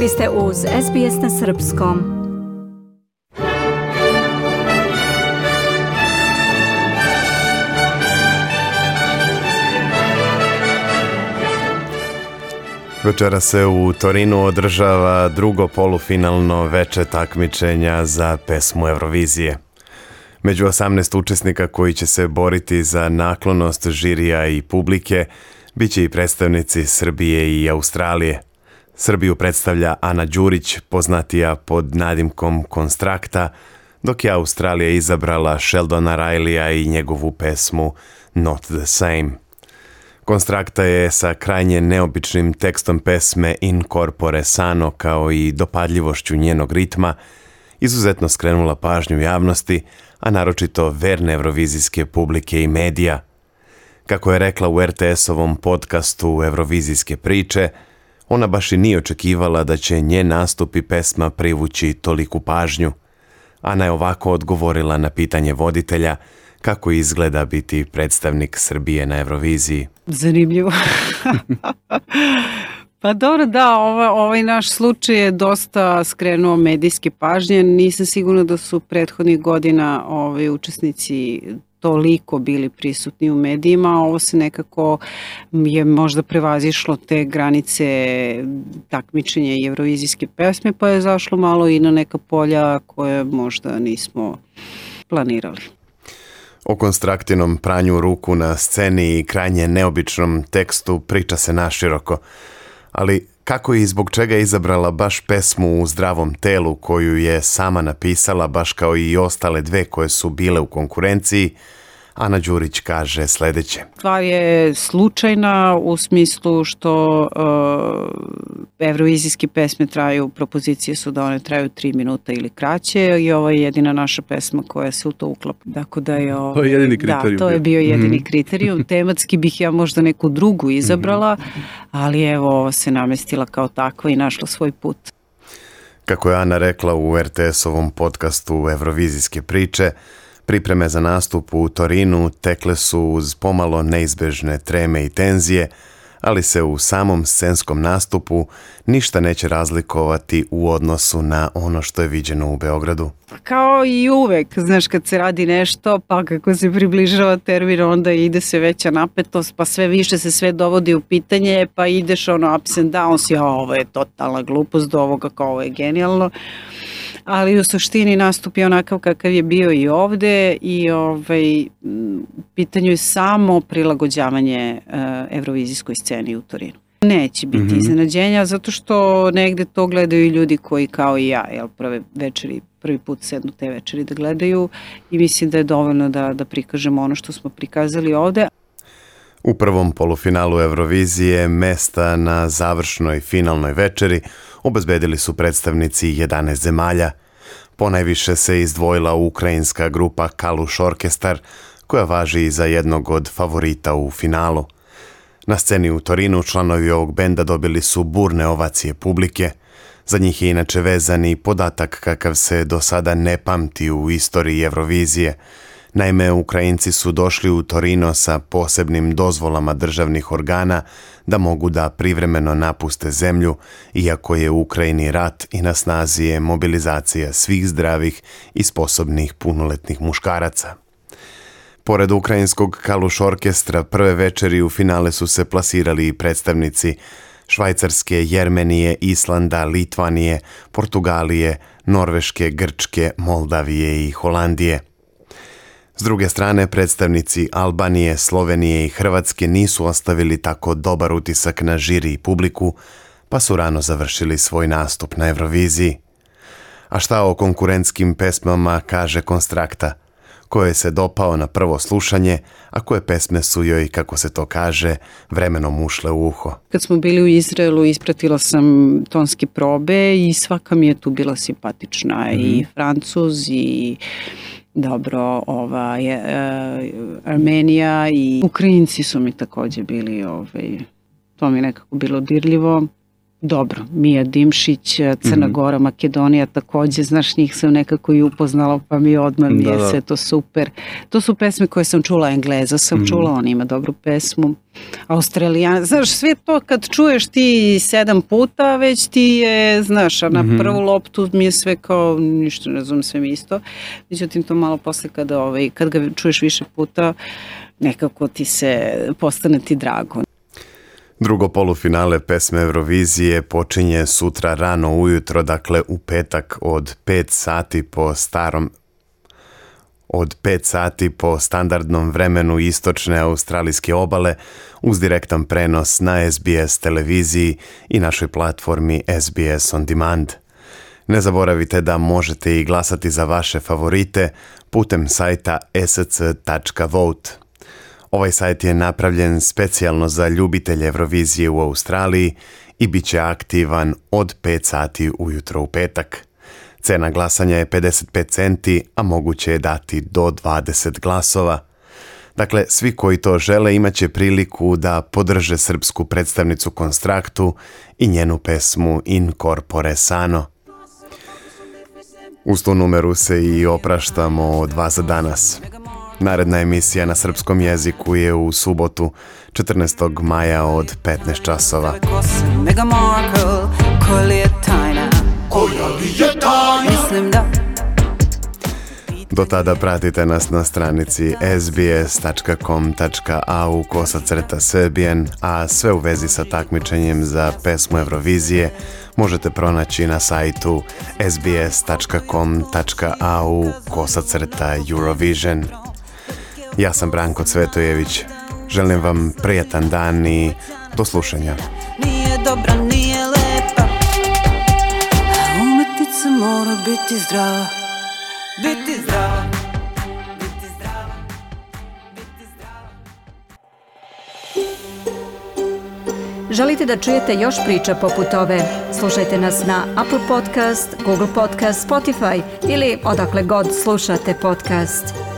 Vi ste uz SBS na Srpskom. Večera se u Torinu održava drugo polufinalno veče takmičenja za pesmu Eurovizije. Među 18 učesnika koji će se boriti za naklonost žirija i publike, bit će i predstavnici Srbije i Australije. Srbiju predstavlja Ana Đurić, poznatija pod nadimkom Konstrakta, dok je Australija izabrala Sheldona Rileya i njegovu pesmu Not the Same. Konstrakta je sa krajnje neobičnim tekstom pesme In corpore sano kao i dopadljivošću njenog ritma izuzetno skrenula pažnju javnosti, a naročito verne evrovizijske publike i medija. Kako je rekla u RTS-ovom podcastu Evrovizijske priče – ona baš i nije očekivala da će nje nastup i pesma privući toliku pažnju. Ana je ovako odgovorila na pitanje voditelja kako izgleda biti predstavnik Srbije na Euroviziji. Zanimljivo. Pa dobro, da, ovaj, ovaj naš slučaj je dosta skrenuo medijske pažnje. Nisam sigurna da su prethodnih godina ovaj, učesnici toliko bili prisutni u medijima, ovo se nekako je možda prevazišlo te granice takmičenja i evrovizijske pesme, pa je zašlo malo i na neka polja koje možda nismo planirali. O konstraktivnom pranju ruku na sceni i krajnje neobičnom tekstu priča se naširoko ali kako je i zbog čega izabrala baš pesmu u zdravom telu koju je sama napisala baš kao i ostale dve koje su bile u konkurenciji, Ana Đurić kaže sljedeće. Stvar je slučajna u smislu što e, Evrovizijske pesme traju, propozicije su da one traju tri minuta ili kraće i ovo je jedina naša pesma koja se u to uklapa. Dakle, da je to je jedini ovaj, kriterijum. Da, to je bio mhm. jedini kriterijum. Tematski bih ja možda neku drugu mhm. izabrala, ali evo se namestila kao takva i našla svoj put. Kako je Ana rekla u RTS-ovom podcastu Evrovizijske priče, pripreme za nastup u Torinu tekle su uz pomalo neizbežne treme i tenzije, ali se u samom scenskom nastupu ništa neće razlikovati u odnosu na ono što je viđeno u Beogradu. Pa kao i uvek, znaš kad se radi nešto, pa kako se približava termin, onda ide se veća napetost, pa sve više se sve dovodi u pitanje, pa ideš ono ups and downs, ja ovo je totalna glupost, do ovoga kao ovo je genijalno ali u suštini nastup je onakav kakav je bio i ovde i ovaj, pitanju je samo prilagođavanje uh, evrovizijskoj sceni u Torinu. Neće biti mm iznenađenja zato što negde to gledaju i ljudi koji kao i ja, jel, prve večeri, prvi put sednu te večeri da gledaju i mislim da je dovoljno da, da prikažemo ono što smo prikazali ovdje. U prvom polufinalu Eurovizije mesta na završnoj finalnoj večeri obezbedili su predstavnici 11 zemalja. Ponajviše se izdvojila ukrajinska grupa Kaluš Orkestar, koja važi i za jednog od favorita u finalu. Na sceni u Torinu članovi ovog benda dobili su burne ovacije publike. Za njih je inače vezani podatak kakav se do sada ne pamti u istoriji Eurovizije – Naime, Ukrajinci su došli u Torino sa posebnim dozvolama državnih organa da mogu da privremeno napuste zemlju, iako je u Ukrajini rat i na snazi je mobilizacija svih zdravih i sposobnih punoletnih muškaraca. Pored ukrajinskog kaluš orkestra, prve večeri u finale su se plasirali i predstavnici Švajcarske, Jermenije, Islanda, Litvanije, Portugalije, Norveške, Grčke, Moldavije i Holandije – s druge strane, predstavnici Albanije, Slovenije i Hrvatske nisu ostavili tako dobar utisak na žiri i publiku, pa su rano završili svoj nastup na Euroviziji. A šta o konkurentskim pesmama kaže Konstrakta, koje se dopao na prvo slušanje, a koje pesme su joj, kako se to kaže, vremenom ušle u uho. Kad smo bili u Izraelu, ispratila sam tonske probe i svaka mi je tu bila simpatična. I mhm. Francuz, i dobro ovaj, e, Armenija i Ukrajinci su mi također bili, ovaj, to mi je nekako bilo dirljivo dobro, Mija Dimšić, eh, Crna mhm. Gora, Makedonija takođe, znaš njih sam nekako i upoznala pa mi odmah mi je sve to super. To su pesme koje sam čula Engleza, sam mhm. čula, on ima dobru pesmu. Australijan, znaš sve to kad čuješ ti sedam puta već ti je, znaš, a na mhm. prvu loptu mi je sve kao ništa ne znam sve mi isto. Međutim to malo posle kada ovaj, kad ga čuješ više puta nekako ti se postane ti drago Drugo polufinale pesme Eurovizije počinje sutra rano ujutro, dakle u petak od 5 sati po starom od 5 sati po standardnom vremenu istočne australijske obale uz direktan prenos na SBS televiziji i našoj platformi SBS On Demand. Ne zaboravite da možete i glasati za vaše favorite putem sajta sc.vote. Ovaj sajt je napravljen specijalno za ljubitelje Eurovizije u Australiji i bit će aktivan od 5 sati ujutro u petak. Cena glasanja je 55 centi, a moguće je dati do 20 glasova. Dakle, svi koji to žele imat će priliku da podrže srpsku predstavnicu Konstraktu i njenu pesmu In Corpore Sano. Uz tu numeru se i opraštamo od vas za danas. Naredna emisija na srpskom jeziku je u subotu 14. maja od 15 časova. Mislim do tada pratite nas na stranici sbs.com.au kosacrta a sve u vezi sa takmičenjem za pesmu Eurovizije možete pronaći na sajtu sbs.com.au kosacrta Eurovision. Ja sam Branko Cvetojević. Želim vam prijetan dan i do slušanja. Nije dobra, nije lepa. mora Biti zdrava. Biti zdrava. Želite da čujete još priča poput ove? Slušajte nas na Apple Podcast, Google Podcast, Spotify ili odakle god slušate podcast.